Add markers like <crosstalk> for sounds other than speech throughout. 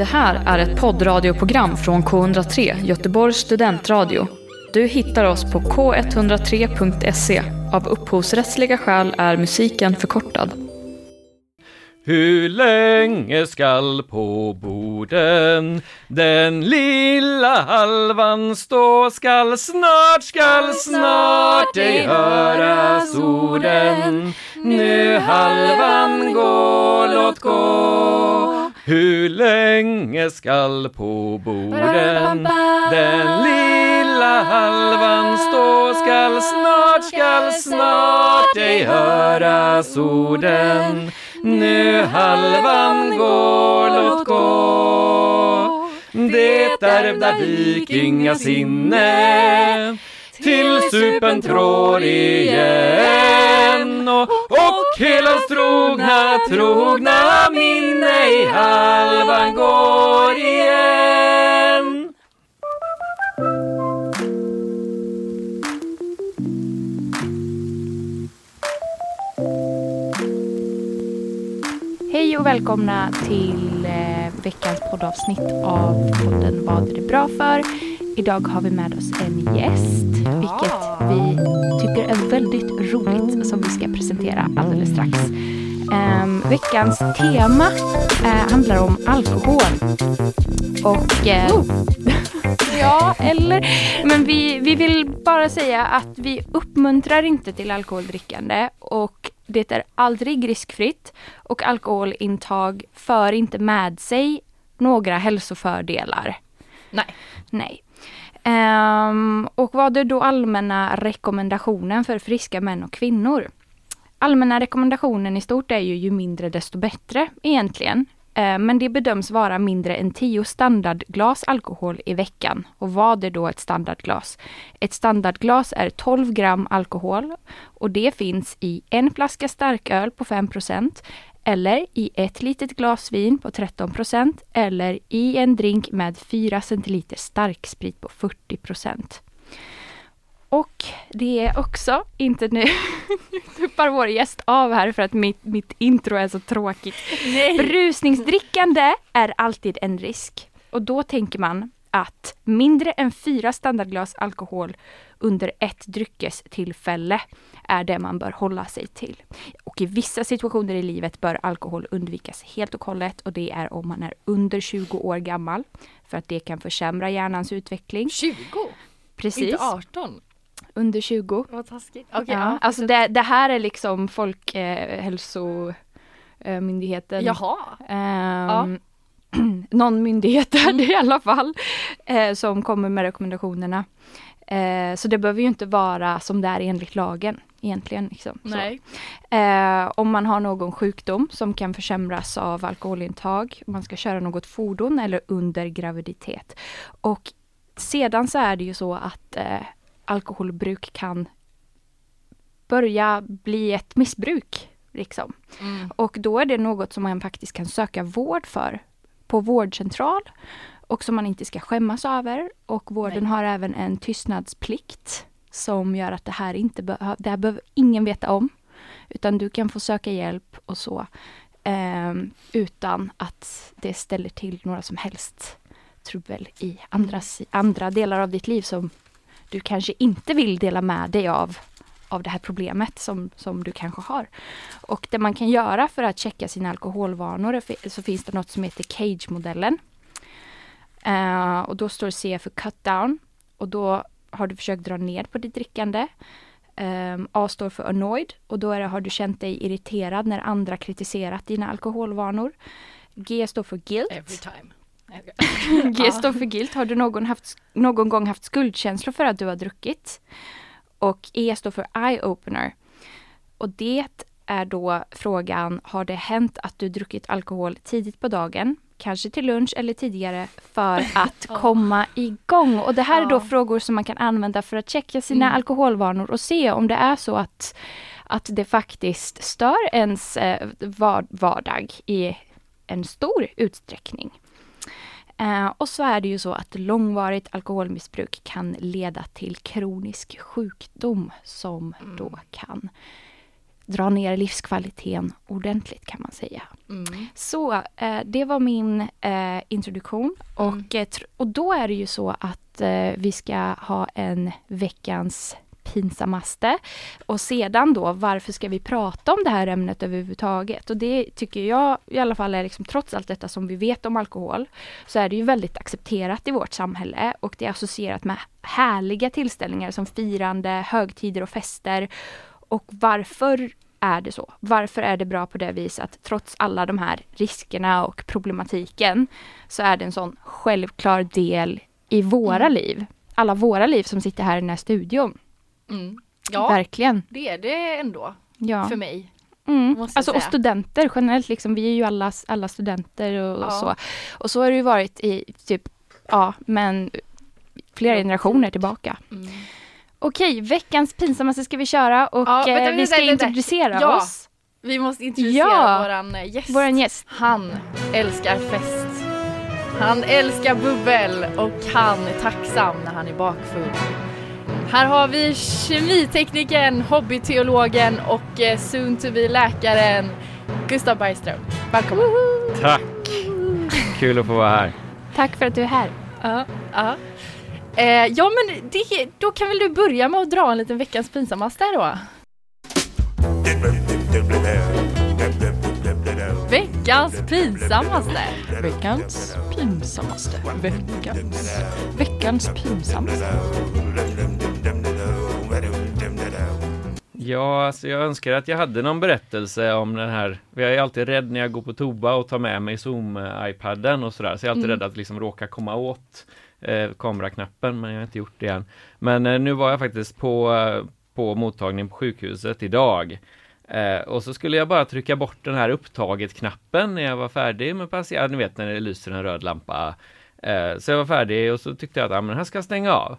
Det här är ett poddradioprogram från K103, Göteborgs studentradio. Du hittar oss på k103.se. Av upphovsrättsliga skäl är musiken förkortad. Hur länge skall på borden den lilla halvan stå? Skall snart, skall snart ej höras orden. Nu halvan gå, låt gå. Hur länge skall på borden den lilla halvan stå? Skall snart, skall snart ej höras orden. Nu halvan går, låt gå. Det ärvda vikingasinne till supen trår igen och, och helans trogna, trogna minne i halvan går igen. Hej och välkomna till eh, veckans poddavsnitt av podden Vad är det bra för? Idag har vi med oss en gäst, vilket vi tycker är väldigt roligt som vi ska presentera alldeles strax. Ehm, veckans tema eh, handlar om alkohol. Och eh, <laughs> Ja, eller? Men vi, vi vill bara säga att vi uppmuntrar inte till alkoholdrickande och det är aldrig riskfritt och alkoholintag för inte med sig några hälsofördelar. Nej. Nej. Ehm, och vad är då allmänna rekommendationen för friska män och kvinnor? Allmänna rekommendationen i stort är ju ju mindre desto bättre egentligen. Eh, Men det bedöms vara mindre än 10 standardglas alkohol i veckan. Och vad är då ett standardglas? Ett standardglas är 12 gram alkohol och det finns i en flaska starköl på 5 eller i ett litet glas vin på 13% eller i en drink med 4 centiliter starksprit på 40% och det är också, inte nu, <laughs> nu tuppar vår gäst av här för att mitt, mitt intro är så tråkigt. Berusningsdrickande är alltid en risk. Och då tänker man att mindre än fyra standardglas alkohol under ett dryckestillfälle är det man bör hålla sig till. Och i vissa situationer i livet bör alkohol undvikas helt och hållet och det är om man är under 20 år gammal. För att det kan försämra hjärnans utveckling. 20? Precis. Inte 18? Under 20. Vad taskigt. Okej, Ja, ja. alltså det, det här är liksom Folkhälsomyndigheten. Jaha. Ehm, <clears throat> någon myndighet är det i alla fall. Eh, som kommer med rekommendationerna. Eh, så det behöver ju inte vara som det är enligt lagen egentligen. Liksom. Eh, om man har någon sjukdom som kan försämras av alkoholintag, om man ska köra något fordon eller under graviditet. Och sedan så är det ju så att eh, alkoholbruk kan börja bli ett missbruk. Liksom. Mm. Och då är det något som man faktiskt kan söka vård för på vårdcentral och som man inte ska skämmas över. Och vården Nej. har även en tystnadsplikt som gör att det här inte behöver, det här behöver ingen veta om. Utan du kan få söka hjälp och så ehm, utan att det ställer till några som helst trubbel i andra, si- andra delar av ditt liv som du kanske inte vill dela med dig av av det här problemet som, som du kanske har. Och det man kan göra för att checka sina alkoholvanor så finns det något som heter CAGE-modellen. Eh, och då står C för cut down och då har du försökt dra ner på ditt drickande. Ehm, A står för annoyed och då det, har du känt dig irriterad när andra kritiserat dina alkoholvanor. G står för guilt. Every time. <laughs> G står för guilt. Har du någon, haft, någon gång haft skuldkänslor för att du har druckit? Och E står för eye-opener. Och det är då frågan, har det hänt att du druckit alkohol tidigt på dagen? Kanske till lunch eller tidigare för <laughs> att komma igång. Och det här är då frågor som man kan använda för att checka sina Mm. alkoholvanor och se om det är så att, att det faktiskt stör ens eh, var- vardag i en stor utsträckning. Eh, och så är det ju så att långvarigt alkoholmissbruk kan leda till kronisk sjukdom som Mm. då kan dra ner livskvaliteten ordentligt kan man säga. Mm. Så eh, det var min eh, introduktion och, Mm. eh, tr- och då är det ju så att eh, vi ska ha en veckans pinsammaste. Och sedan då, varför ska vi prata om det här ämnet överhuvudtaget? Och det tycker jag i alla fall är liksom, trots allt detta som vi vet om alkohol, så är det ju väldigt accepterat i vårt samhälle och det är associerat med härliga tillställningar som firande, högtider och fester. Och varför är det så? Varför är det bra på det viset att trots alla de här riskerna och problematiken så är det en sån självklar del i våra Mm. liv. Alla våra liv som sitter här i den här studion. Mm. Ja, Verkligen. det är det ändå Ja. för mig. Mm. Alltså, och studenter generellt, liksom, vi är ju alla, alla studenter och, och Ja. så. Och så har det ju varit i typ, ja, men flera generationer tillbaka. Mm. Okej, veckans pinsammaste ska vi köra och Ja, vänta, eh, vänta, vi ska vänta. introducera Ja. oss. Vi måste introducera Ja. våran eh, gäst. Vår gäst. Han älskar fest. Han älskar bubbel och han är tacksam när han är bakfull. Här har vi kemiteknikern, hobbyteologen och eh, soon to be läkaren Gustav Bergström. Välkommen! Tack! Kul att få vara här. Tack för att du är här. Ja, ja. Eh, ja men det, då kan väl du börja med att dra en liten veckans pinsammaste då? Veckans pinsammaste! Veckans pinsammaste. Veckans. Veckans pinsammaste. Ja, alltså jag önskar att jag hade någon berättelse om den här. Jag är alltid rädd när jag går på toa och tar med mig Zoom-iPaden och sådär. Så jag är alltid Mm. rädd att liksom råka komma åt eh, kameraknappen, men jag har inte gjort det än. Men eh, nu var jag faktiskt på, eh, på mottagning på sjukhuset idag. Eh, och så skulle jag bara trycka bort den här upptaget-knappen när jag var färdig med patienten. Ni vet när det lyser en röd lampa. Eh, så jag var färdig och så tyckte jag att ah, men den här ska jag stänga av.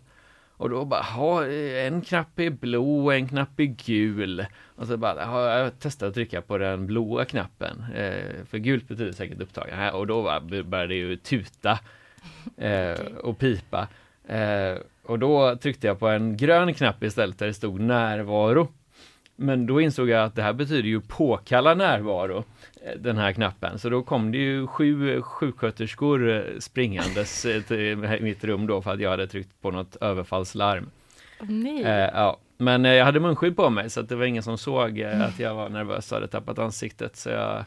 Och då bara, ha, en knapp är blå, en knapp är gul. Och så bara, har jag testat att trycka på den blåa knappen. Eh, för gult betyder säkert upptagen. Och då började det ju tuta eh, och pipa. Eh, och då tryckte jag på en grön knapp istället där det stod närvaro. Men då insåg jag att det här betyder ju påkalla närvaro, eh, den här knappen. Så då kom det ju sju sjuksköterskor eh, springandes eh, till mitt rum då för att jag hade tryckt på något överfallslarm. Nej. Eh, ja. Men eh, jag hade munskydd på mig så att det var ingen som såg eh, att jag var nervös och hade tappat ansiktet. Så jag,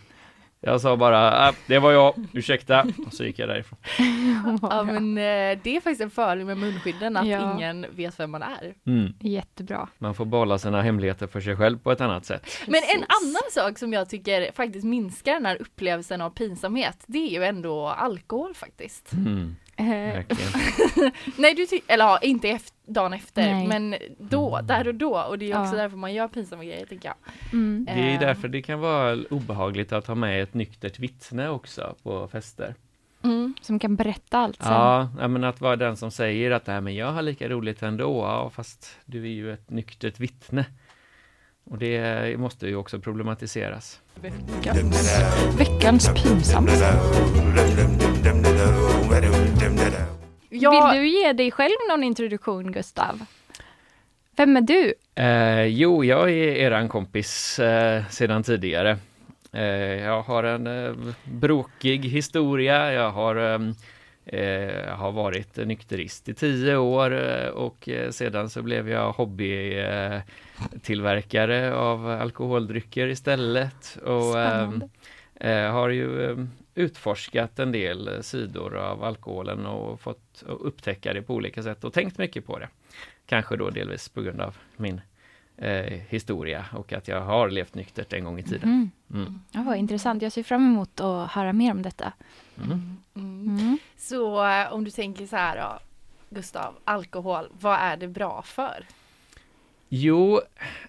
jag sa bara, äh, det var jag, ursäkta. Och så gick jag därifrån. <laughs> Ja men eh, det är faktiskt en fördel med munskydden att Ja. ingen vet vem man är. Mm. Jättebra. Man får behålla sina hemligheter för sig själv på ett annat sätt. Men en annan sak som jag tycker faktiskt minskar den här upplevelsen av pinsamhet, det är ju ändå alkohol faktiskt. Mm, verkligen. <laughs> Nej du tycker, eller ja, inte efter, dagen efter, Nej. men då, där och då. Och det är också Ja. därför man gör pinsamma grejer tänker jag. mm. Det är Eh, därför det kan vara obehagligt att ha med ett nyktert vittne också på fester. Mm. Som kan berätta allt sen. Ja, ja, men att vara den som säger att Nej, men jag har lika roligt ändå, ja, fast du är ju ett nyktert vittne. Och det måste ju också problematiseras. Veckans. Veckans pinsammaste. Ja, Vill du ge dig själv någon introduktion, Gustav? Vem är du? Eh, jo, jag är eran kompis eh, sedan tidigare. Eh, jag har en eh, brokig historia. Jag har, ehm, eh, har varit nykterist i tio år eh, och eh, sedan så blev jag hobbytillverkare eh, tillverkare av alkoholdrycker istället. Och, Spännande. eh, har ju eh, utforskat en del eh, sidor av alkoholen och fått upptäcka det på olika sätt och tänkt mycket på det. Kanske då delvis på grund av min eh, historia och att jag har levt nyktert en gång i tiden. Mm. Mm. Ja, vad intressant. Jag ser fram emot att höra mer om detta. Mm. Mm. Mm. så eh, om du tänker så här då, Gustav, alkohol, vad är det bra för? Jo,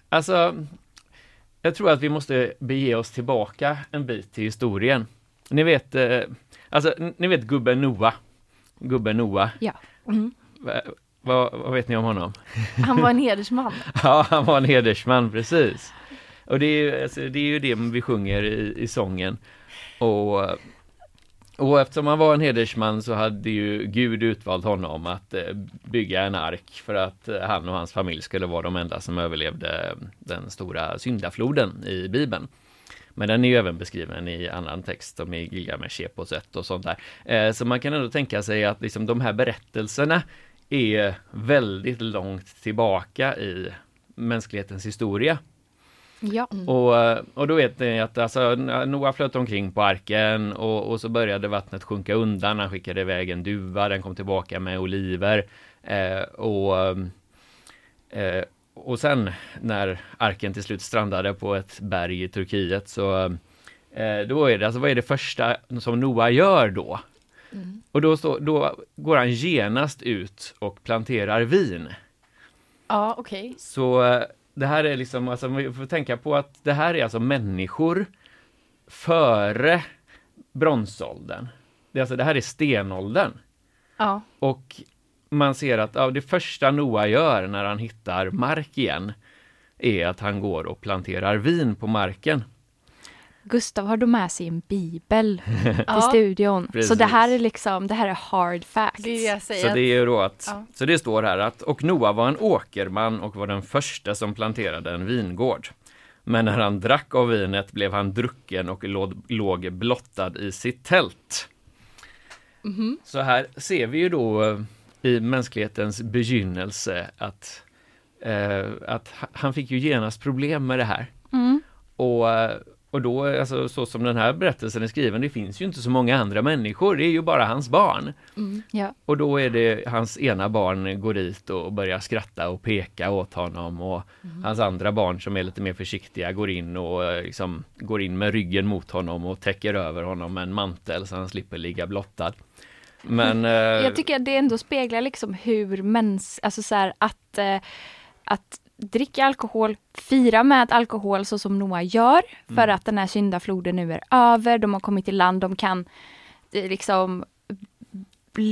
alltså jag tror att vi måste bege oss tillbaka en bit till historien. Ni vet, eh, alltså ni vet gubben Noah? Gubben Noah, Mm. Va- vad, vad vet ni om honom? Han var en <laughs> hedersman. Ja, han var en hedersman, precis. Och det är ju, alltså, det, är ju det vi sjunger i, i sången. Och och eftersom han var en hedersman så hade ju Gud utvalt honom att eh, bygga en ark för att eh, han och hans familj skulle vara de enda som överlevde eh, den stora syndafloden i Bibeln. Men den är ju även beskriven i annan text som i Gilgamesh-eposet och sånt där. Så man kan ändå tänka sig att liksom de här berättelserna är väldigt långt tillbaka i mänsklighetens historia. Ja. Och, eh, och då vet ni att alltså, Noa flöt omkring på arken och, och så började vattnet sjunka undan. Han skickade iväg en duva, den kom tillbaka med oliver. Eh, och, eh, och sen när arken till slut strandade på ett berg i Turkiet så eh, då är det, alltså vad är det första som Noa gör då? Mm. Och då, stå, då går han genast ut och planterar vin. Ja, okej. Så eh, det här är liksom, alltså vi får tänka på att det här är alltså människor före bronsåldern. Det, är alltså, det här är stenåldern. Ja. Och man ser att ja, det första Noa gör när han hittar mark igen är att han går och planterar vin på marken. Gustav har då med sig en bibel <laughs> till Ja, studion. Så Precis. det här är liksom, det här är hard facts. det. Så det är ju då att, Ja. så det står här att, och Noa var en åkerman och var den första som planterade en vingård. Men när han drack av vinet blev han drucken och låg, blottad i sitt tält. Mhm. Så här ser vi ju då eh, i mänsklighetens begynnelse att, eh, att ha- han fick ju genast problem med det här. Mm. Och, eh, och då, alltså så som den här berättelsen är skriven, det finns ju inte så många andra människor, det är ju bara hans barn. Mm. Ja. Och då är det hans ena barn går dit och börjar skratta och peka åt honom och hans andra barn som är lite mer försiktiga går in och eh, liksom går in med ryggen mot honom och täcker över honom med en mantel så han slipper ligga blottad. Men eh, Jag tycker att det ändå speglar liksom hur mäns, alltså så här att, eh, att dricka alkohol, fira med alkohol så som Noah gör för Mm. att den här syndafloden nu är över, de har kommit till land, de kan eh, liksom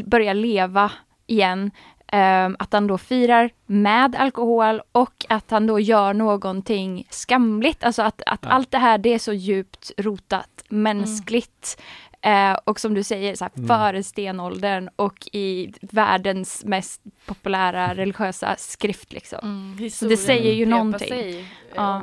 börja leva igen. Ehm, att han då firar med alkohol och att han då gör någonting skamligt. Alltså att, att Ja. allt det här det är så djupt rotat mänskligt. Eh, och som du säger, så här, Mm. före stenåldern och i världens mest populära religiösa skrift. Liksom. Mm, det säger ju någonting. Sig, eh, Ja.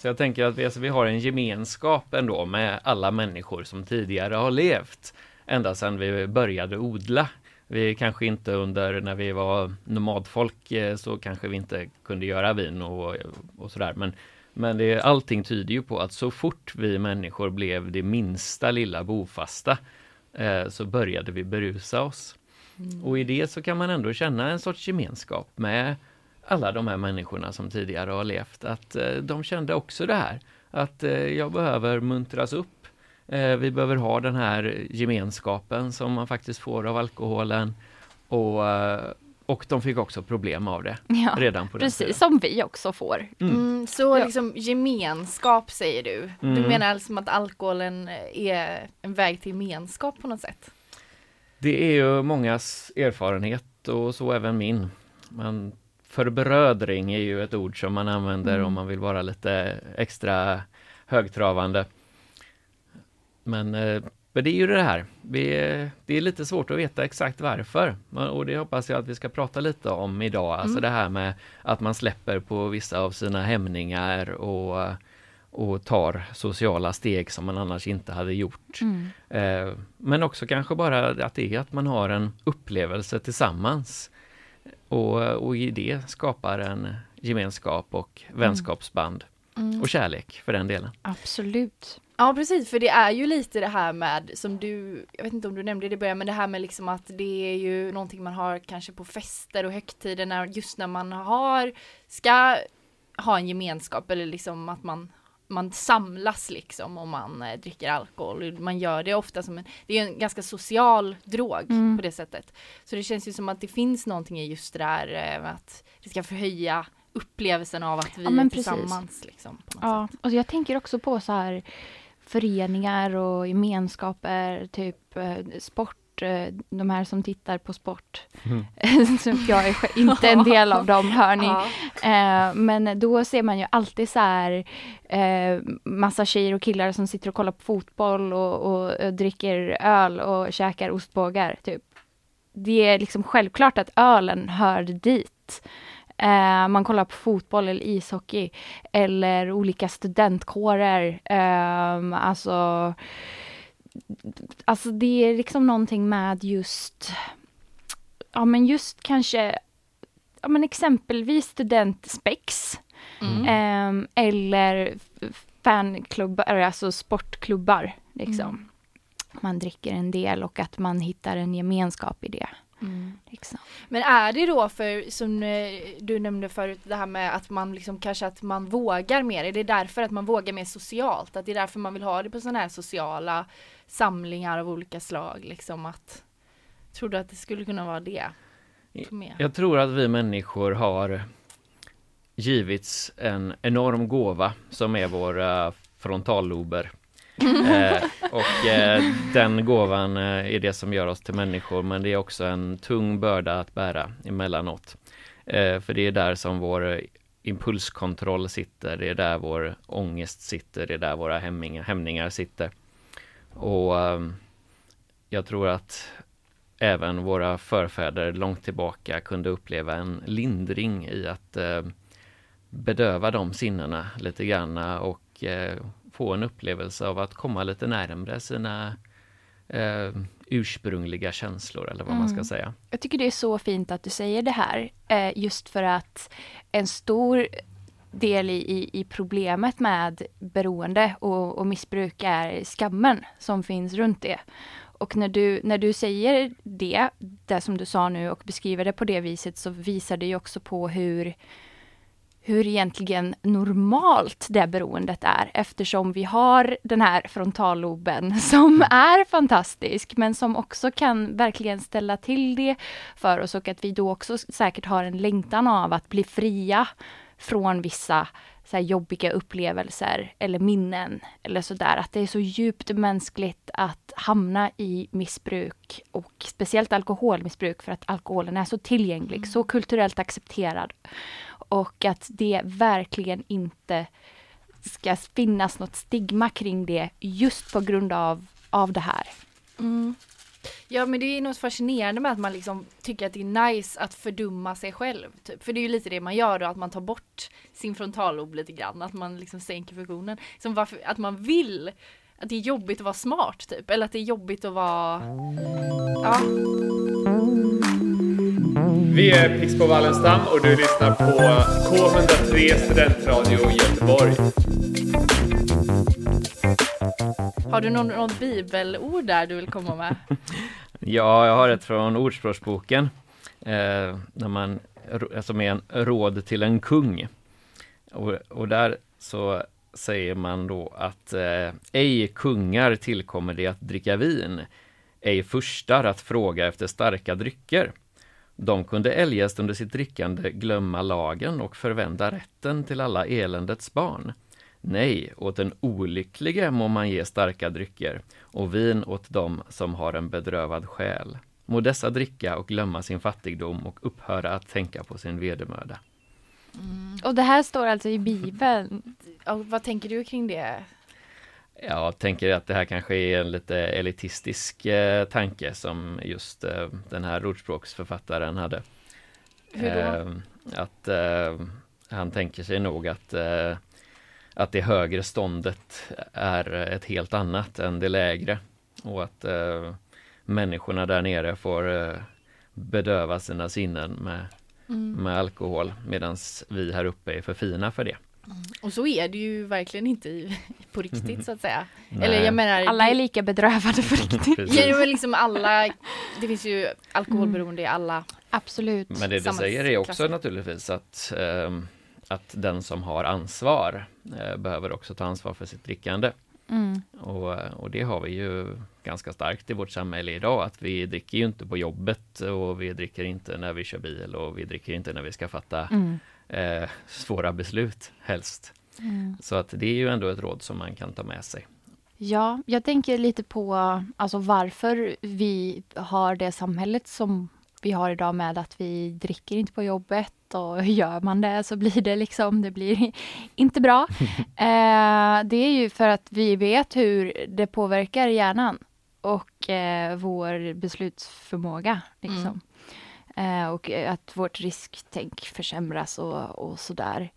Så jag tänker att vi, alltså, vi har en gemenskap ändå med alla människor som tidigare har levt ända sedan vi började odla. Vi kanske inte under när vi var nomadfolk eh, så kanske vi inte kunde göra vin och, och sådär men men det, allting tyder ju på att så fort vi människor blev det minsta lilla bofasta eh, så började vi berusa oss. Och i det så kan man ändå känna en sorts gemenskap med alla de här människorna som tidigare har levt, att eh, de kände också det här. Att eh, jag behöver muntras upp. Eh, vi behöver ha den här gemenskapen som man faktiskt får av alkoholen. Och, eh, och de fick också problem av det <laughs> Ja, redan på den precis tiden. som vi också får. Mm. Mm, så Ja. liksom gemenskap säger du. Du Mm. menar alltså att alkoholen är en väg till gemenskap på något sätt? Det är ju mångas erfarenhet och så även min. Man, förbrödring är ju ett ord som man använder Mm. om man vill vara lite extra högtravande. Men, eh, men det är ju det här. Vi, det är lite svårt att veta exakt varför. Och det hoppas jag att vi ska prata lite om idag. Alltså Mm. det här med att man släpper på vissa av sina hämningar och, och tar sociala steg som man annars inte hade gjort. Mm. Eh, men också kanske bara att det är att man har en upplevelse tillsammans. Och, och i det skapar en gemenskap och vänskapsband. Mm. Och kärlek för den delen. Absolut. Ja precis, för det är ju lite det här med som du, jag vet inte om du nämnde det i början, men det här med liksom att det är ju någonting man har kanske på fester och högtider när, just när man har, ska ha en gemenskap eller liksom att man man samlas liksom om man eh, dricker alkohol. Man gör det ofta som en, det är en ganska social drog Mm. på det sättet. Så det känns ju som att det finns någonting i just det där eh, att det ska förhöja upplevelsen av att vi Ja, är tillsammans. Liksom, Ja, sätt. och jag tänker också på så här föreningar och gemenskaper, typ eh, sport eh, de här som tittar på sport. Mm. <laughs> Jag är inte en del av dem, hör ni. <laughs> Ja. Eh, men då ser man ju alltid så här eh, massa tjejer och killar som sitter och kollar på fotboll och, och, och dricker öl och käkar ostbågar. Typ. Det är liksom självklart att ölen hör dit. Eh, man kollar på fotboll eller ishockey eller olika studentkårer. Eh, alltså, alltså det är liksom någonting med just, ja men just kanske, ja men exempelvis studentspex. Mm. Ehm, eller fanklubbar, alltså sportklubbar. Liksom. Mm. Man dricker en del och att man hittar en gemenskap i det. Mm. Liksom. Men är det då för, som eh, du nämnde förut, det här med att man liksom kanske att man vågar mer? Är det därför att man vågar mer socialt? Att det är därför man vill ha det på sådana här sociala samlingar av olika slag? Liksom att, tror du att det skulle kunna vara det? Jag tror att vi människor har givits en enorm gåva som är våra frontallober eh, och eh, den gåvan eh, är det som gör oss till människor men det är också en tung börda att bära emellanåt. Eh, för det är där som vår impulskontroll sitter, det är där vår ångest sitter, det är där våra hämningar, hämningar sitter. Och ehm, jag tror att även våra förfäder långt tillbaka kunde uppleva en lindring i att eh, bedöva de sinnena lite grann och eh, få en upplevelse av att komma lite närmre sina eh, ursprungliga känslor eller vad man ska Mm. säga. Jag tycker det är så fint att du säger det här. Eh, just för att en stor del i, i, i problemet med beroende och, och missbruk är skammen som finns runt det. Och när du, när du säger det, det som du sa nu och beskriver det på det viset så visar det ju också på hur hur egentligen normalt det beroendet är eftersom vi har den här frontalloben <laughs> som är fantastisk men som också kan verkligen ställa till det för oss och att vi då också säkert har en längtan av att bli fria från vissa så jobbiga upplevelser eller minnen eller sådär. Att det är så djupt mänskligt att hamna i missbruk och speciellt alkoholmissbruk för att alkoholen är så tillgänglig, så kulturellt accepterad. Och att det verkligen inte ska finnas något stigma kring det just på grund av, av det här. Mm. Ja men det är något fascinerande med att man liksom tycker att det är nice att fördumma sig själv. Typ. För det är ju lite det man gör då, att man tar bort sin frontallob lite grann. Att man liksom sänker funktionen. Som varför, att man vill att det är jobbigt att vara smart typ. Eller att det är jobbigt att vara... Ja. Vi är Pix på Wallenstam och du lyssnar på K103 Studentradio Göteborg. Har du någon, något bibelord där du vill komma med? <laughs> Ja, jag har ett från Ordspråksboken. Eh, när man, som är en råd till en kung. Och, och där så säger man då att eh, ej kungar tillkommer det att dricka vin, ej furstar att fråga efter starka drycker. De kunde eljest under sitt drickande glömma lagen och förvända rätten till alla eländets barn. Nej, åt den olycklige må man ge starka drycker och vin åt dem som har en bedrövad själ. Må dessa dricka och glömma sin fattigdom och upphöra att tänka på sin vedermöda. Mm. Och det här står alltså i Bibeln. Och vad tänker du kring det? Jag tänker att det här kanske är en lite elitistisk eh, tanke som just eh, den här ordspråksförfattaren hade. Hur då? Eh, att eh, han tänker sig nog att eh, att det högre ståndet är ett helt annat än det lägre och att eh, människorna där nere får eh, bedöva sina sinnen med, Mm. med alkohol medan vi här uppe är för fina för det. Och så är det ju verkligen inte i, på riktigt så att säga. Nej. Eller jag menar Alla är lika bedrövade på riktigt. <laughs> Ja, men liksom alla, det finns ju alkoholberoende i alla. Absolut. Men det det säger är också naturligtvis att, ehm, att den som har ansvar eh, behöver också ta ansvar för sitt drickande. Mm. Och, och det har vi ju ganska starkt i vårt samhälle idag, att vi dricker ju inte på jobbet och vi dricker inte när vi kör bil och vi dricker inte när vi ska fatta Mm. Eh, svåra beslut helst. Mm. Så att det är ju ändå ett råd som man kan ta med sig. Ja, jag tänker lite på alltså varför vi har det samhället som vi har idag med att vi dricker inte på jobbet och <laughs> gör man det så blir det liksom, det blir <laughs> inte bra. <laughs> eh, det är ju för att vi vet hur det påverkar hjärnan och eh, vår beslutsförmåga. Liksom. Mm. Eh, och att vårt risktänk försämras och, och sådär.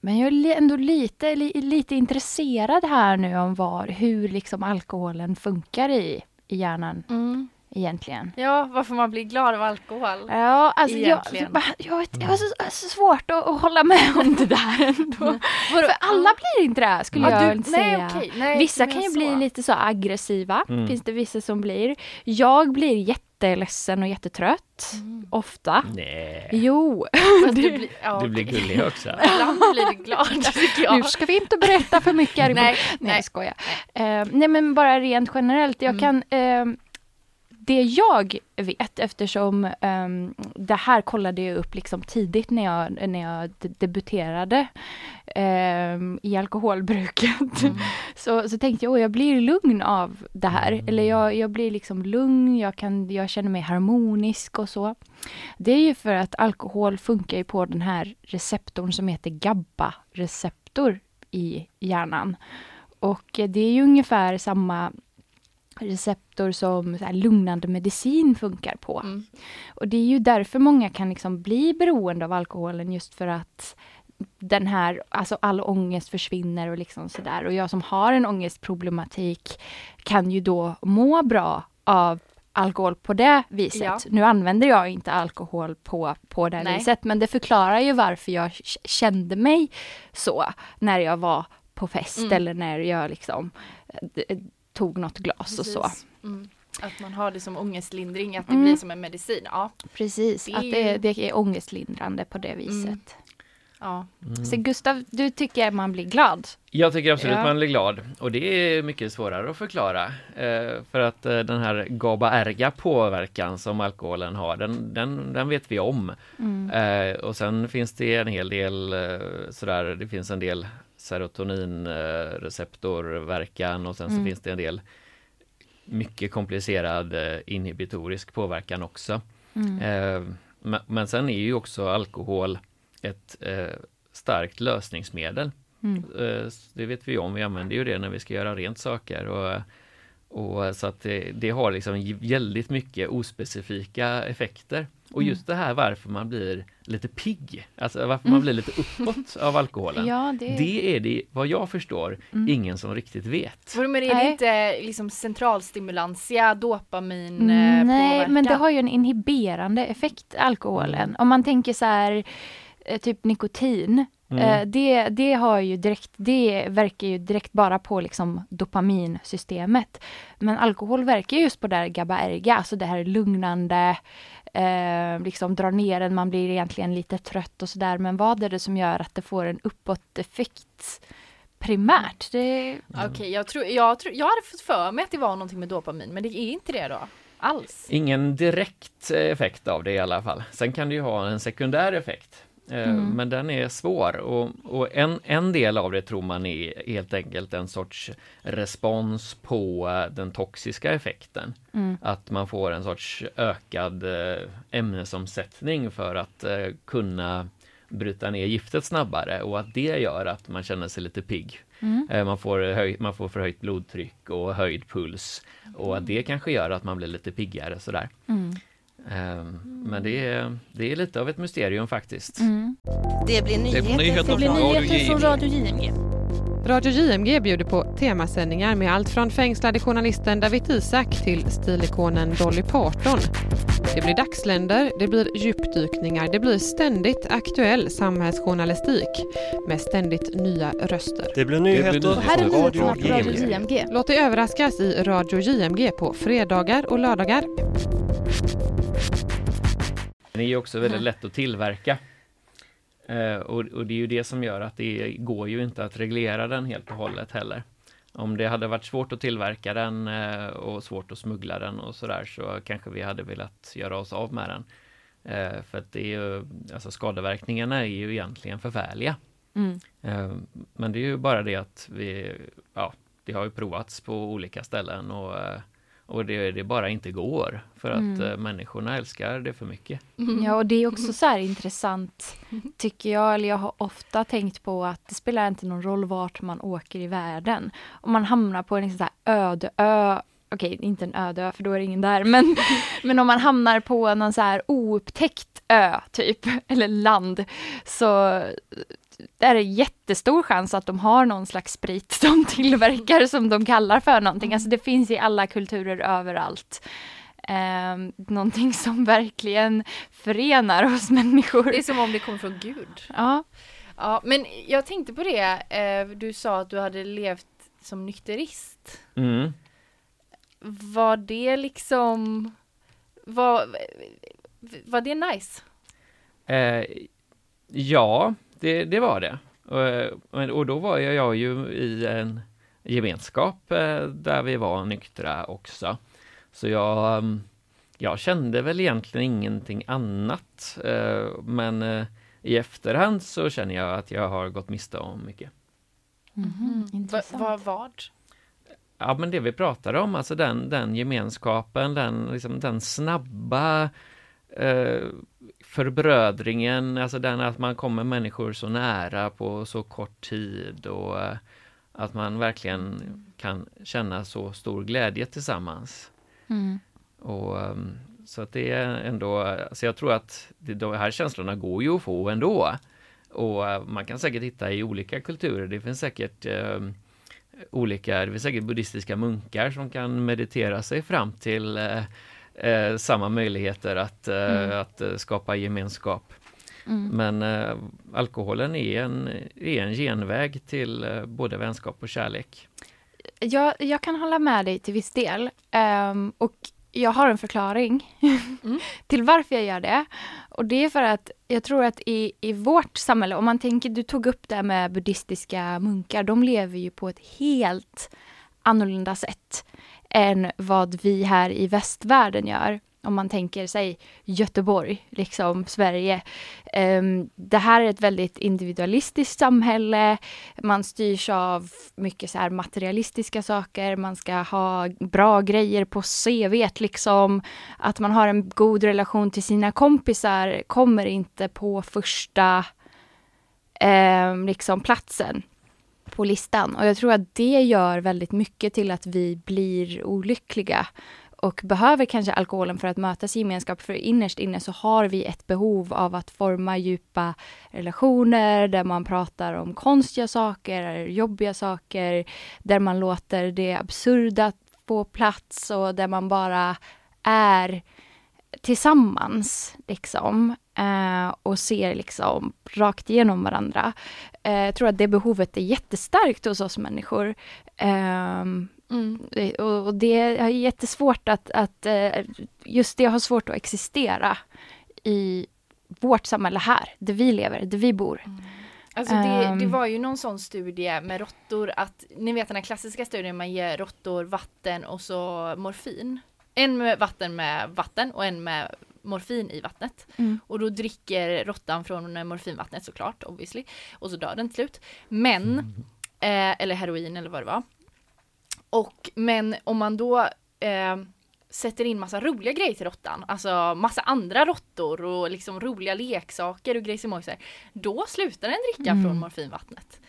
Men jag är ändå lite, lite intresserad här nu om var, hur liksom alkoholen funkar i, i hjärnan. Mm egentligen. Ja, varför man blir glad av alkohol. Ja, alltså jag, jag, vet, jag har så, så svårt att, att, hålla med om det där ändå. Mm. För alla blir inte det, skulle ja, jag inte nej, säga. Okay, nej, vissa kan ju så. bli lite så aggressiva, mm. finns det vissa som blir. Jag blir jätteledsen och jättetrött, mm. ofta. Nej. Jo. du, <laughs> blir, ja, du blir gullig också. <laughs> Ibland blir du glad, <laughs> Nu ska vi inte berätta för mycket. nej, nej, nej, jag skojar. Uh, nej, men bara rent generellt, jag mm. kan uh, det jag vet, eftersom um, det här kollade jag upp liksom tidigt när jag, när jag debuterade um, i alkoholbruket, mm. <laughs> så, så tänkte jag, jag blir lugn av det här. Mm. Eller jag, jag blir liksom lugn, jag, kan, jag känner mig harmonisk och så. Det är ju för att alkohol funkar ju på den här receptorn som heter GABA-receptor i hjärnan. Och det är ju ungefär samma receptor som så lugnande medicin funkar på. Mm. Och det är ju därför många kan liksom bli beroende av alkoholen just för att den här, alltså all ångest försvinner och liksom sådär. Och jag som har en ångestproblematik kan ju då må bra av alkohol på det viset. Ja. Nu använder jag inte alkohol på, på det Nej. viset, men det förklarar ju varför jag kände mig så när jag var på fest mm. eller när jag liksom tog något glas Precis. och så. Mm. Att man har det som ångestlindring, att det mm. blir som en medicin. Ja. Precis, det... att det, det är ångestlindrande på det viset. Mm. Ja. Mm. Så Gustav, du tycker man blir glad? Jag tycker absolut ja. man blir glad och det är mycket svårare att förklara. Eh, för att eh, den här GABA-erga påverkan som alkoholen har, den, den, den vet vi om. Mm. Eh, och sen finns det en hel del eh, sådär, det finns en del serotoninreceptorverkan och sen så mm. finns det en del mycket komplicerad eh, inhibitorisk påverkan också. Mm. Eh, men sen är ju också alkohol ett eh, starkt lösningsmedel. Mm. Det vet vi om, vi använder ju det när vi ska göra rent saker och, och så att det, det har liksom väldigt mycket ospecifika effekter. Och just det här varför man blir lite pigg, alltså varför man blir lite uppåt av alkoholen. Ja, det... det... är det, vad jag förstår, mm. ingen som riktigt vet. Men är det inte liksom centralstimulantia, dopamin mm, Nej, påverkan? men det har ju en inhiberande effekt, alkoholen. Mm. Om man tänker så här, eh, typ nikotin, Mm. Eh, det, det, har ju direkt, det verkar ju direkt bara på liksom dopaminsystemet. Men alkohol verkar just på det här GABA-erga, alltså det här lugnande, eh, liksom drar ner en, man blir egentligen lite trött och sådär. Men vad är det som gör att det får en uppåt-effekt? primärt. Det... Mm. Okej, okay, jag, tror, jag, tror, jag hade fått för mig att det var någonting med dopamin, men det är inte det då? Alls? Ingen direkt effekt av det i alla fall. Sen kan det ju ha en sekundär effekt. Eh, mm. Men den är svår och, och, en, en del av det tror man är helt enkelt en sorts respons på eh, den toxiska effekten. Mm. Att man får en sorts ökad eh, ämnesomsättning för att kunna bryta ner giftet snabbare och att det gör att man känner sig lite pigg. Mm. Man, får höj, man får förhöjt blodtryck och höjd puls och att det kanske gör att man blir lite piggare sådär. Mm. Ehm, men det är, det är lite av ett mysterium faktiskt. Mm. Det blir nyheter, det nyheter, det blir nyheter från Radio JMG. Radio JMG bjuder på temasändningar med allt från fängslade journalisten David Isak till stilikonen Dolly Parton. Det blir dagsländer, det blir djupdykningar, det blir ständigt aktuell samhällsjournalistik med ständigt nya röster. Det blir nyheter, och här är nyheterna på Radio JMG. Låt dig överraskas i Radio JMG på fredagar och lördagar. Den är ju också väldigt lätt att tillverka. Eh, och, och, det är ju det som gör att det går ju inte att reglera den helt och hållet heller. Om det hade varit svårt att tillverka den eh, och svårt att smuggla den och sådär så kanske vi hade velat göra oss av med den. Eh, för att det är ju, alltså skadeverkningarna är ju egentligen förfärliga. Mm. Eh, men det är ju bara det att vi, ja, det har ju provats på olika ställen och, eh, och det, det bara inte går för att mm. Eh, människorna älskar det för mycket. Mm. Ja, och det är också så här intressant, tycker jag, eller jag har ofta tänkt på att det spelar inte någon roll vart man åker i världen. Om man hamnar på en liksom så här öde ö okej, inte en öde ö för då är det ingen där, men, <laughs> men om man hamnar på någon så här oupptäckt ö, typ, <laughs> eller land, så är det jättestor chans att de har någon slags sprit de <laughs> tillverkar som de kallar för någonting. Alltså det finns i alla kulturer överallt. Eh, någonting som <laughs> verkligen förenar oss människor. Det är som om det kommer från Gud. Ja. Ja, men jag tänkte på det, eh, du sa att du hade levt som nykterist. Mm. Var det liksom, var, var det nice? Eh, ja, det, det var det. Och, och då var jag ju i en gemenskap eh, där vi var nyktra också. Så jag, mm, jag kände väl egentligen ingenting annat. Eh, men eh, i efterhand så känner jag att jag har gått miste om mycket. Mm -hmm. Vad? vad? Ja men det vi pratade om, alltså den, den gemenskapen, den, liksom, den snabba eh, förbrödringen, alltså den att man kommer människor så nära på så kort tid och eh, att man verkligen kan känna så stor glädje tillsammans. Mm. Och, ehm, så att det är ändå, alltså jag tror att de här känslorna går ju att få ändå. Och eh, man kan säkert hitta i olika kulturer, det finns säkert eh, olika, det finns säkert buddhistiska munkar som kan meditera sig fram till eh, eh, samma möjligheter att, eh, mm. att eh, skapa gemenskap. Mm. Men eh, alkoholen är en, är en genväg till eh, både vänskap och kärlek. Jag, jag kan hålla med dig till viss del. Um, och jag har en förklaring mm. <laughs> till varför jag gör det. Och det är för att jag tror att i, i vårt samhälle, om man tänker, du tog upp det med buddhistiska munkar, de lever ju på ett helt annorlunda sätt än vad vi här i västvärlden gör. Om man tänker sig Göteborg, liksom Sverige. Um, det här är ett väldigt individualistiskt samhälle. Man styrs av mycket så här materialistiska saker. Man ska ha bra grejer på CV, liksom. Att man har en god relation till sina kompisar kommer inte på första um, liksom platsen på listan. Och jag tror att det gör väldigt mycket till att vi blir olyckliga och behöver kanske alkoholen för att mötas i gemenskap. För innerst inne så har vi ett behov av att forma djupa relationer där man pratar om konstiga saker, jobbiga saker, där man låter det absurda få plats och där man bara är tillsammans liksom eh, och ser liksom rakt igenom varandra. Eh, jag tror att det behovet är jättestarkt hos oss människor. Eh, mm. och, och, det är jättesvårt att, att eh, just det har svårt att existera i vårt samhälle här, där vi lever, där vi bor. Mm. Alltså det, det, ehm. var ju någon sån studie med råttor att, ni vet den här klassiska studien man ger råttor vatten och så morfin. En med vatten med vatten och en med morfin i vattnet. Mm. Och då dricker råttan från morfinvattnet såklart, obviously. Och så dör den till slut. Men, eh, eller heroin eller vad det var. Och men om man då eh, sätter in massa roliga grejer till råttan, alltså massa andra råttor och liksom roliga leksaker och grejer Då slutar den dricka mm. från morfinvattnet.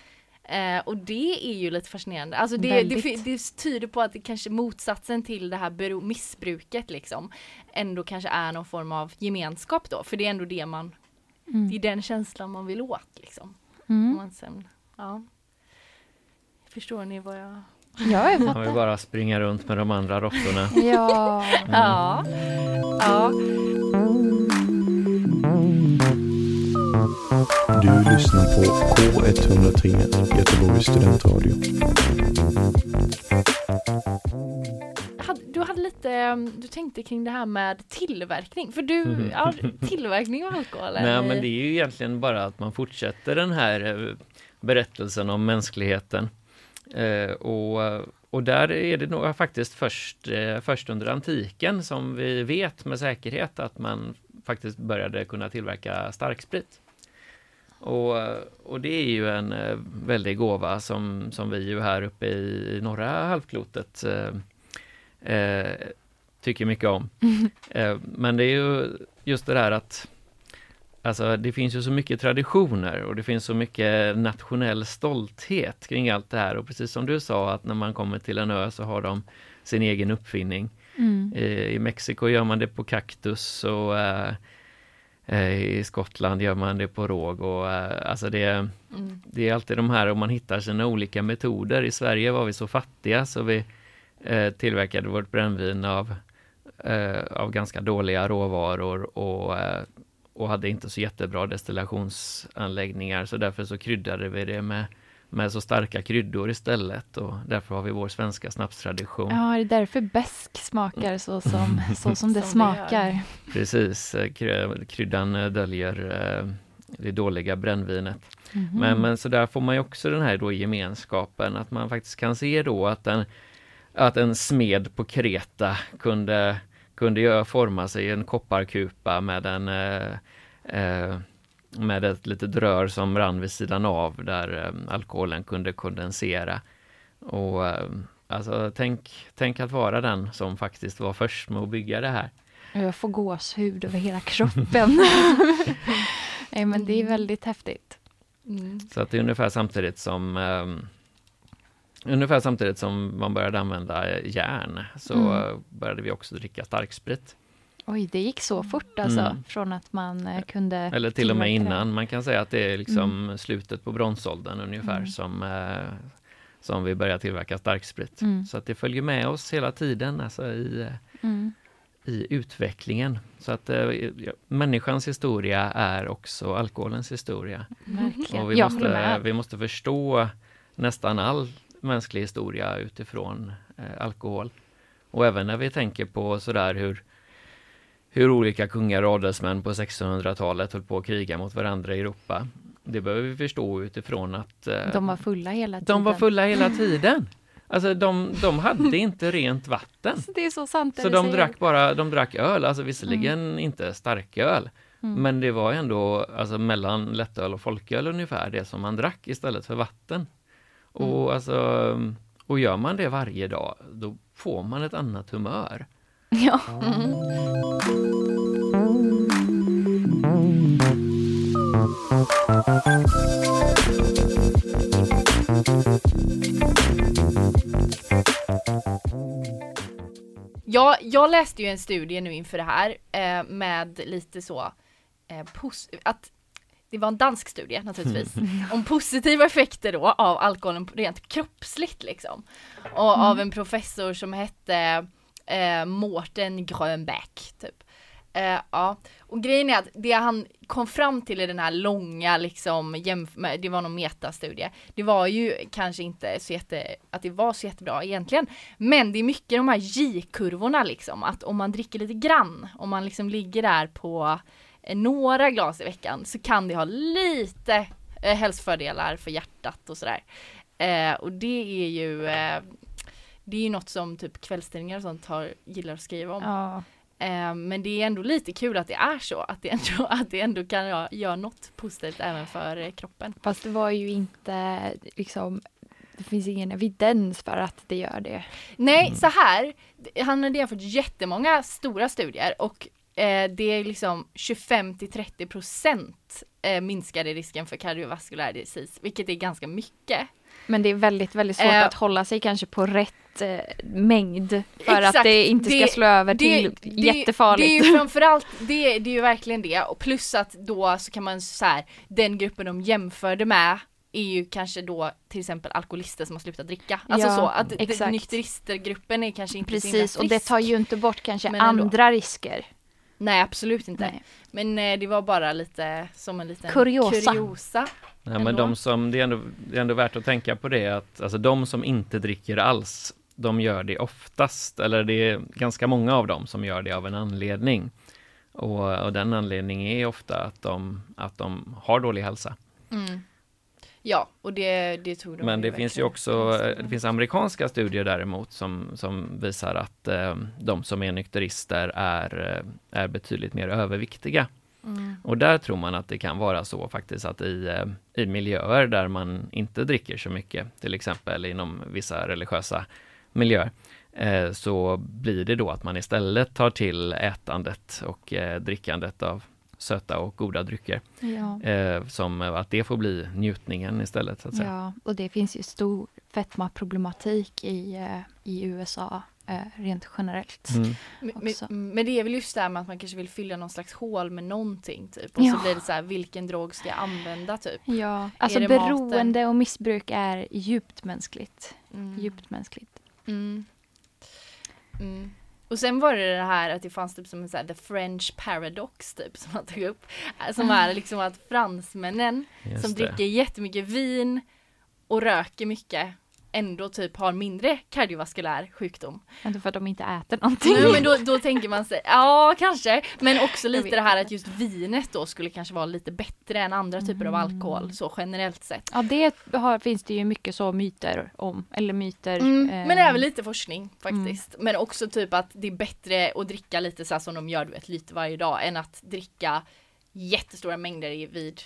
Eh, och det är ju lite fascinerande. Alltså det, det, det, tyder på att det kanske motsatsen till det här missbruket liksom ändå kanske är någon form av gemenskap då. För det är ändå det man, mm. det är den känslan man vill åt liksom. Mm. Man sen, ja. Förstår ni vad jag Ja, jag <laughs> Man vill bara springa runt med de andra råttorna. ja. Mm. ja. ja. Du lyssnar på K103, Göteborgs studentradio. Du hade lite, du tänkte kring det här med tillverkning, för du, ja, tillverkning av alkohol? Nej men det är ju egentligen bara att man fortsätter den här eh, berättelsen om mänskligheten. Eh, och, och där är det nog faktiskt först, eh, först under antiken som vi vet med säkerhet att man faktiskt började kunna tillverka starksprit. Och, och det är ju en eh, väldig gåva som, som vi ju här uppe i, norra halvklotet eh, eh, tycker mycket om. <laughs> Eh, men det är ju just det där att Alltså det finns ju så mycket traditioner och det finns så mycket nationell stolthet kring allt det här och precis som du sa att när man kommer till en ö så har de sin egen uppfinning. Mm. I, Mexiko gör man det på kaktus och eh, i Skottland gör man det på råg och eh, alltså det, Mm. det är alltid de här om man hittar sina olika metoder. I Sverige var vi så fattiga så vi eh, tillverkade vårt brännvin av, eh, av ganska dåliga råvaror och, eh, och hade inte så jättebra destillationsanläggningar så därför så kryddade vi det med, med så starka kryddor istället och därför har vi vår svenska snapstradition. Ja, det är därför bäsk smakar så som, så som det <laughs> Som det smakar. Precis, eh, kry- kryddan eh, döljer eh, det dåliga brännvinet. Mhm. Men, men så där får man ju också den här då gemenskapen, att man faktiskt kan se då att en, att en smed på Kreta kunde, kunde göra, forma sig i en kopparkupa med en eh, eh, med ett litet rör som rann vid sidan av där eh, alkoholen kunde kondensera. Och eh, alltså tänk, tänk att vara den som faktiskt var först med att bygga det här. Jag får gåshud över hela kroppen. <laughs> Nej, men det är väldigt häftigt. Mm. Så att det är ungefär samtidigt som ehm, Ungefär samtidigt som man började använda eh, järn så Mm. började vi också dricka starksprit. Oj, det gick så fort alltså. Mm. Från att man eh, kunde Eller till och med innan. Man kan säga att det är liksom slutet på bronsåldern ungefär Mm. som, eh, som vi börjar tillverka starksprit. Mm. Så att det följer med oss hela tiden alltså i, eh, Mm. i utvecklingen. Så att människans historia är också alkoholens historia. Verkligen. Och vi, Jag måste, vi måste förstå nästan all mänsklig historia utifrån eh, alkohol. Och även när vi tänker på sådär hur, hur olika kungar och adelsmän på 1600-talet höll på att kriga mot varandra i Europa. Det behöver vi förstå utifrån att eh, De var fulla hela tiden. de var fulla hela <laughs> tiden. Alltså de, de hade inte rent vatten. Det är så sant Så de drack bara, de drack öl, alltså visserligen inte starköl. Mm. Men det var ändå alltså mellan lättöl och folköl ungefär det som man drack istället för vatten. Och Mm. alltså, och gör man det varje dag, då får man ett annat humör. <laughs> Ja. Ja, jag läste ju en studie nu inför det här eh, med lite så eh, att det var en dansk studie naturligtvis <laughs> om positiva effekter då av alkoholen rent kroppsligt liksom. Och av en professor som hette eh, Mårten Grönbäck typ. Eh, ja, och grejen är att det han kom fram till i den här långa liksom, jämf- med- det var någon metastudie, det var ju kanske inte så jätte, att det var så jättebra egentligen, men det är mycket de här J-kurvorna liksom, att om man dricker lite grann, om man liksom ligger där på eh, några glas i veckan så kan det ha lite eh, hälsofördelar för hjärtat och sådär. Eh, och det är ju eh, det är ju något som typ kvällstidningar och sånt har, gillar att skriva om. ja. Eh, men det är ändå lite kul att det är så, att det ändå, <laughs> att det ändå kan göra, göra något positivt även för eh, kroppen. Fast det var ju inte liksom det finns ingen evidens för att det gör det. Nej, så här, han hade jämfört jättemånga stora studier och eh, det är liksom 25 till 30 procent eh, minskade risken för kardiovaskulär disease, vilket är ganska mycket. Men det är väldigt, väldigt svårt Eh, att hålla sig kanske på rätt eh, mängd för Exakt, att det inte ska det- slå över till jättefarligt. Det är ju <laughs> framförallt, det, det är ju verkligen det och plus att då så kan man så här, den gruppen de jämförde med är ju kanske då till exempel alkoholister som har slutat dricka. Alltså Ja, så att exakt. nykteristergruppen är kanske inte Precis, och det tar ju inte bort kanske Men ändå. andra risker. Nej absolut inte. Nej. Men eh, det var bara lite som en liten Kuriosa. kuriosa. Nej, men Ändå. de som, det är, ändå, det är ändå värt att tänka på det att alltså de som inte dricker alls, de gör det oftast, eller det är ganska många av dem som gör det av en anledning. Och, och den anledningen är ofta att de, att de har dålig hälsa. Mm. Ja, och det, det tog de Men det finns ju också, eh, det finns amerikanska studier däremot som, som visar att eh, de som är nykterister är, eh, är betydligt mer överviktiga. Mm. Och där tror man att det kan vara så faktiskt att i, eh, i miljöer där man inte dricker så mycket, till exempel inom vissa religiösa miljöer, eh, så blir det då att man istället tar till ätandet och eh, drickandet av söta och goda drycker. Ja. Eh, som att det får bli njutningen istället. Så att säga. Ja, och det finns ju stor fetmaproblematik i, eh, i USA eh, rent generellt. Mm. Men, men, det är väl just det här med att man kanske vill fylla någon slags hål med någonting typ. Och ja. så blir det så här, vilken drog ska jag använda typ? Ja, alltså beroende maten? och missbruk är djupt mänskligt. Mm. Djupt mänskligt. Mm. Mm. Och sen var det det här att det fanns typ som en så här, the French paradox typ som man tog upp. Som är liksom att fransmännen Just som det. dricker jättemycket vin och röker mycket ändå typ har mindre kardiovaskulär sjukdom. Ändå för att de inte äter någonting. Nej, men då, då tänker man sig, ja kanske, men också lite det här att just vinet då skulle kanske vara lite bättre än andra typer mm. av alkohol så generellt sett. Ja det har, finns det ju mycket så myter om, eller myter. Mm, eh, men även lite forskning faktiskt. Mm. Men också typ att det är bättre att dricka lite så här som de gör du vet lite varje dag än att dricka jättestora mängder vid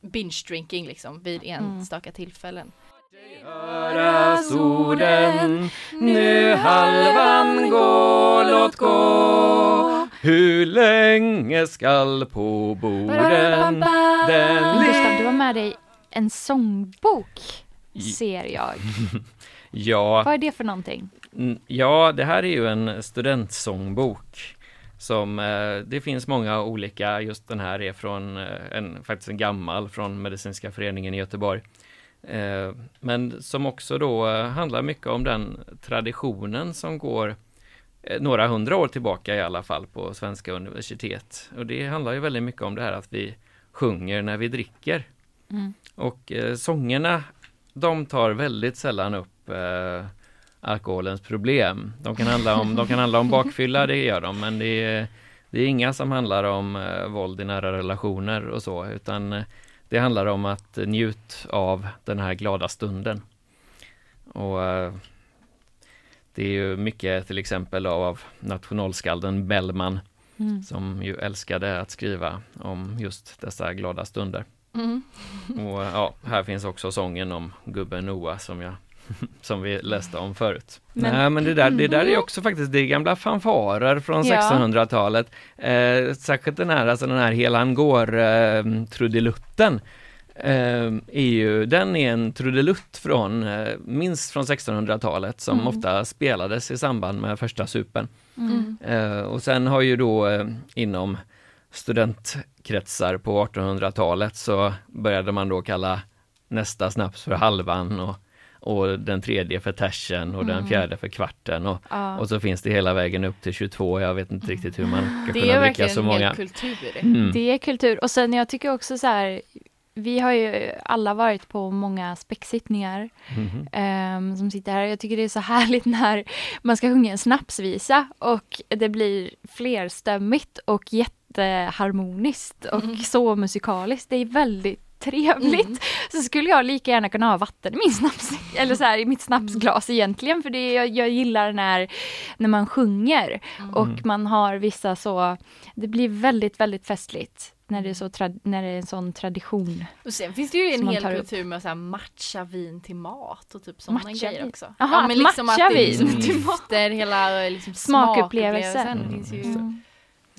binge drinking liksom vid mm. enstaka tillfällen höras orden Nu halvan gå, låt gå Hur länge skall på borden den Gustav, du har med dig en sångbok ser jag. <laughs> ja. Vad är det för någonting? Ja, det här är ju en studentsångbok som eh, det finns många olika, just den här är från eh, en, faktiskt en gammal från Medicinska föreningen i Göteborg. Eh, men som också då eh, handlar mycket om den traditionen som går eh, några hundra år tillbaka i alla fall på svenska universitet. Och det handlar ju väldigt mycket om det här att vi sjunger när vi dricker. Mm. Och sångerna, de tar väldigt sällan upp eh, alkoholens problem. De kan, handla om, de kan handla om bakfylla, det gör de, men det är, det är inga som handlar om eh, våld i nära relationer och så, utan det handlar om att njut av den här glada stunden. Och eh, Det är ju mycket till exempel av nationalskalden Bellman mm. som ju älskade att skriva om just dessa glada stunder. Mm. Och ja, här finns också sången om gubben Noah som jag <laughs> som vi läste om förut. Men, Nej men det där, det där är mm. också faktiskt det gamla fanfarer från ja. 1600-talet. Eh, särskilt den här, alltså den här Helan går eh, trudelutten. Eh, är ju, den är en trudelutt från, eh, minst från 1600-talet som mm. ofta spelades i samband med första supen. Mm. Eh, och sen har ju då eh, inom studentkretsar på 1800-talet så började man då kalla nästa snaps för halvan och och den tredje för tersen och mm. den fjärde för kvarten och, ja. och så finns det hela vägen upp till 22. Jag vet inte riktigt hur man ska kunna dricka så många. Det är verkligen kultur. Mm. Det är kultur och sen jag tycker också så här vi har ju alla varit på många späcksittningar mm. um, som sitter här. Jag tycker det är så <laughs> härligt när man ska sjunga en snapsvisa och det blir flerstämmigt och jätteharmoniskt och mm. så musikaliskt. Det är väldigt trevligt. Mm. Så skulle jag lika gärna kunna ha vatten i min snaps, eller så här, i mitt snapsglas egentligen. För det jag, jag gillar när, när man sjunger mm. och man har vissa så, det blir väldigt, väldigt festligt när det är, så när det är en sån tradition. Och sen finns det ju en hel kultur med att matcha vin till mat och typ sådana grejer också. Jaha, ja, men liksom matcha att det vin liksom till mat. hela liksom, smakupplevelsen. Mm. Ju mm.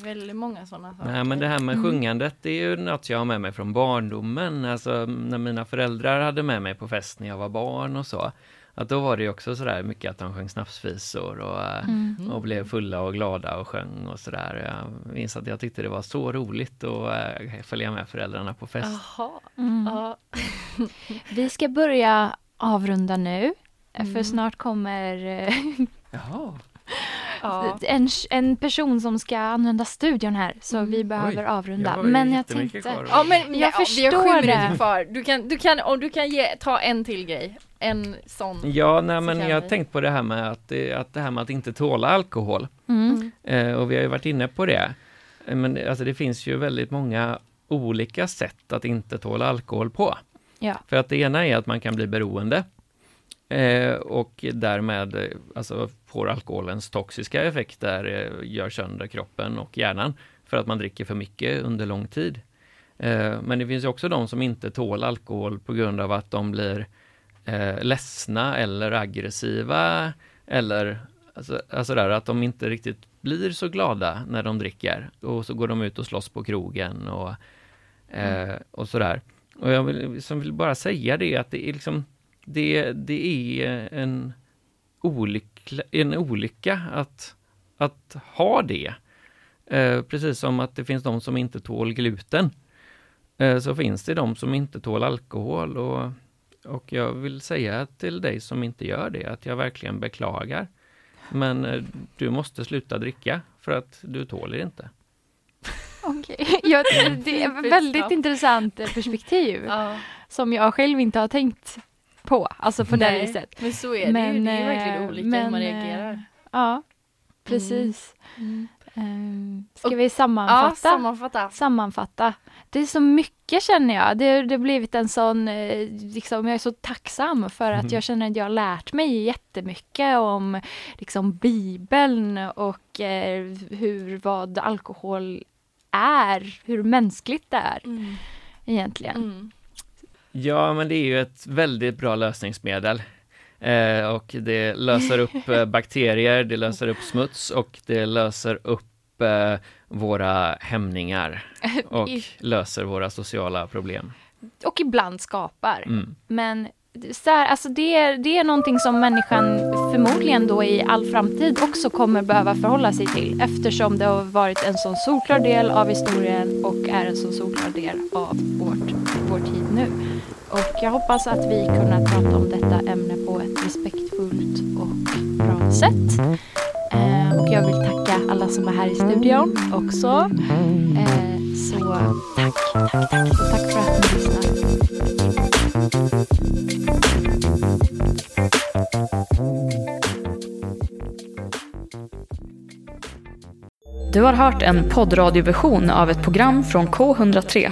Väldigt många sådana saker. Nej men det här med mm. sjungandet det är ju något jag har med mig från barndomen. Alltså när mina föräldrar hade med mig på fest när jag var barn och så. Att då var det också sådär mycket att de sjöng snapsvisor och, mm. och blev fulla och glada och sjöng och sådär. Jag minns att jag tyckte det var så roligt att äh, följa med föräldrarna på fest. Mm. Ja. <laughs> Vi ska börja avrunda nu. För mm. snart kommer Jaha. Ja. En, en person som ska använda studion här så mm. vi behöver Oj, avrunda. Jag men jag tänkte, ja men jag ja, förstår det. Kvar. Du kan, du kan, om du kan ge, ta en till grej. En sån. Ja, nej men jag har tänkt på det här med att, att det här med att inte tåla alkohol. Mm. Eh, och vi har ju varit inne på det. Men alltså det finns ju väldigt många olika sätt att inte tåla alkohol på. Ja. För att det ena är att man kan bli beroende. Eh, och därmed alltså, får alkoholens toxiska effekter, eh, gör sönder kroppen och hjärnan. för att man dricker för mycket under lång tid. Eh, men det finns ju också de som inte tål alkohol på grund av att de blir eh, ledsna eller aggressiva eller alltså, alltså där, att de inte riktigt blir så glada när de dricker och så går de ut och slåss på krogen och, mm. och sådär. Och jag vill, liksom vill bara säga det att det är liksom det, det är en, olyckla, en olycka att, att ha det. Eh, precis som att det finns de som inte tål gluten. Eh, så finns det de som inte tål alkohol och, och jag vill säga till dig som inte gör det att jag verkligen beklagar. Men eh, du måste sluta dricka för att du tål det inte. Okej, <laughs> okay. det är ett väldigt intressant perspektiv ja. som jag själv inte har tänkt på, alltså på det viset. Men så är det ju, det är verkligen eh, olika men, hur man reagerar. Ja, precis. Mm. Mm. Ska Och, vi sammanfatta? Ja, sammanfatta. Sammanfatta. Det är så mycket känner jag. Det har blivit en sån, eh, liksom, jag är så tacksam för att mm. jag känner att jag har lärt mig jättemycket om liksom Bibeln och eh, hur, vad alkohol är, hur mänskligt det är mm. egentligen. Ja, men det är ju ett väldigt bra lösningsmedel. Eh, och det löser upp eh, <laughs> bakterier, det löser upp smuts och det löser upp eh, våra hämningar <laughs> och löser våra sociala problem. Och ibland skapar. Mm. Men så här, alltså det, är, det är någonting som människan förmodligen då i all framtid också kommer behöva förhålla sig till eftersom det har varit en sån solklar del av historien och är en sån solklar del av vårt, vår tid nu. Och jag hoppas att vi kunnat prata om detta ämne på ett respektfullt och bra sätt. Eh, och jag vill tacka alla som är här i studion också. Eh, så tack, tack, tack och tack för att ni lyssnade. Du har hört en poddradioversion av ett program från K103.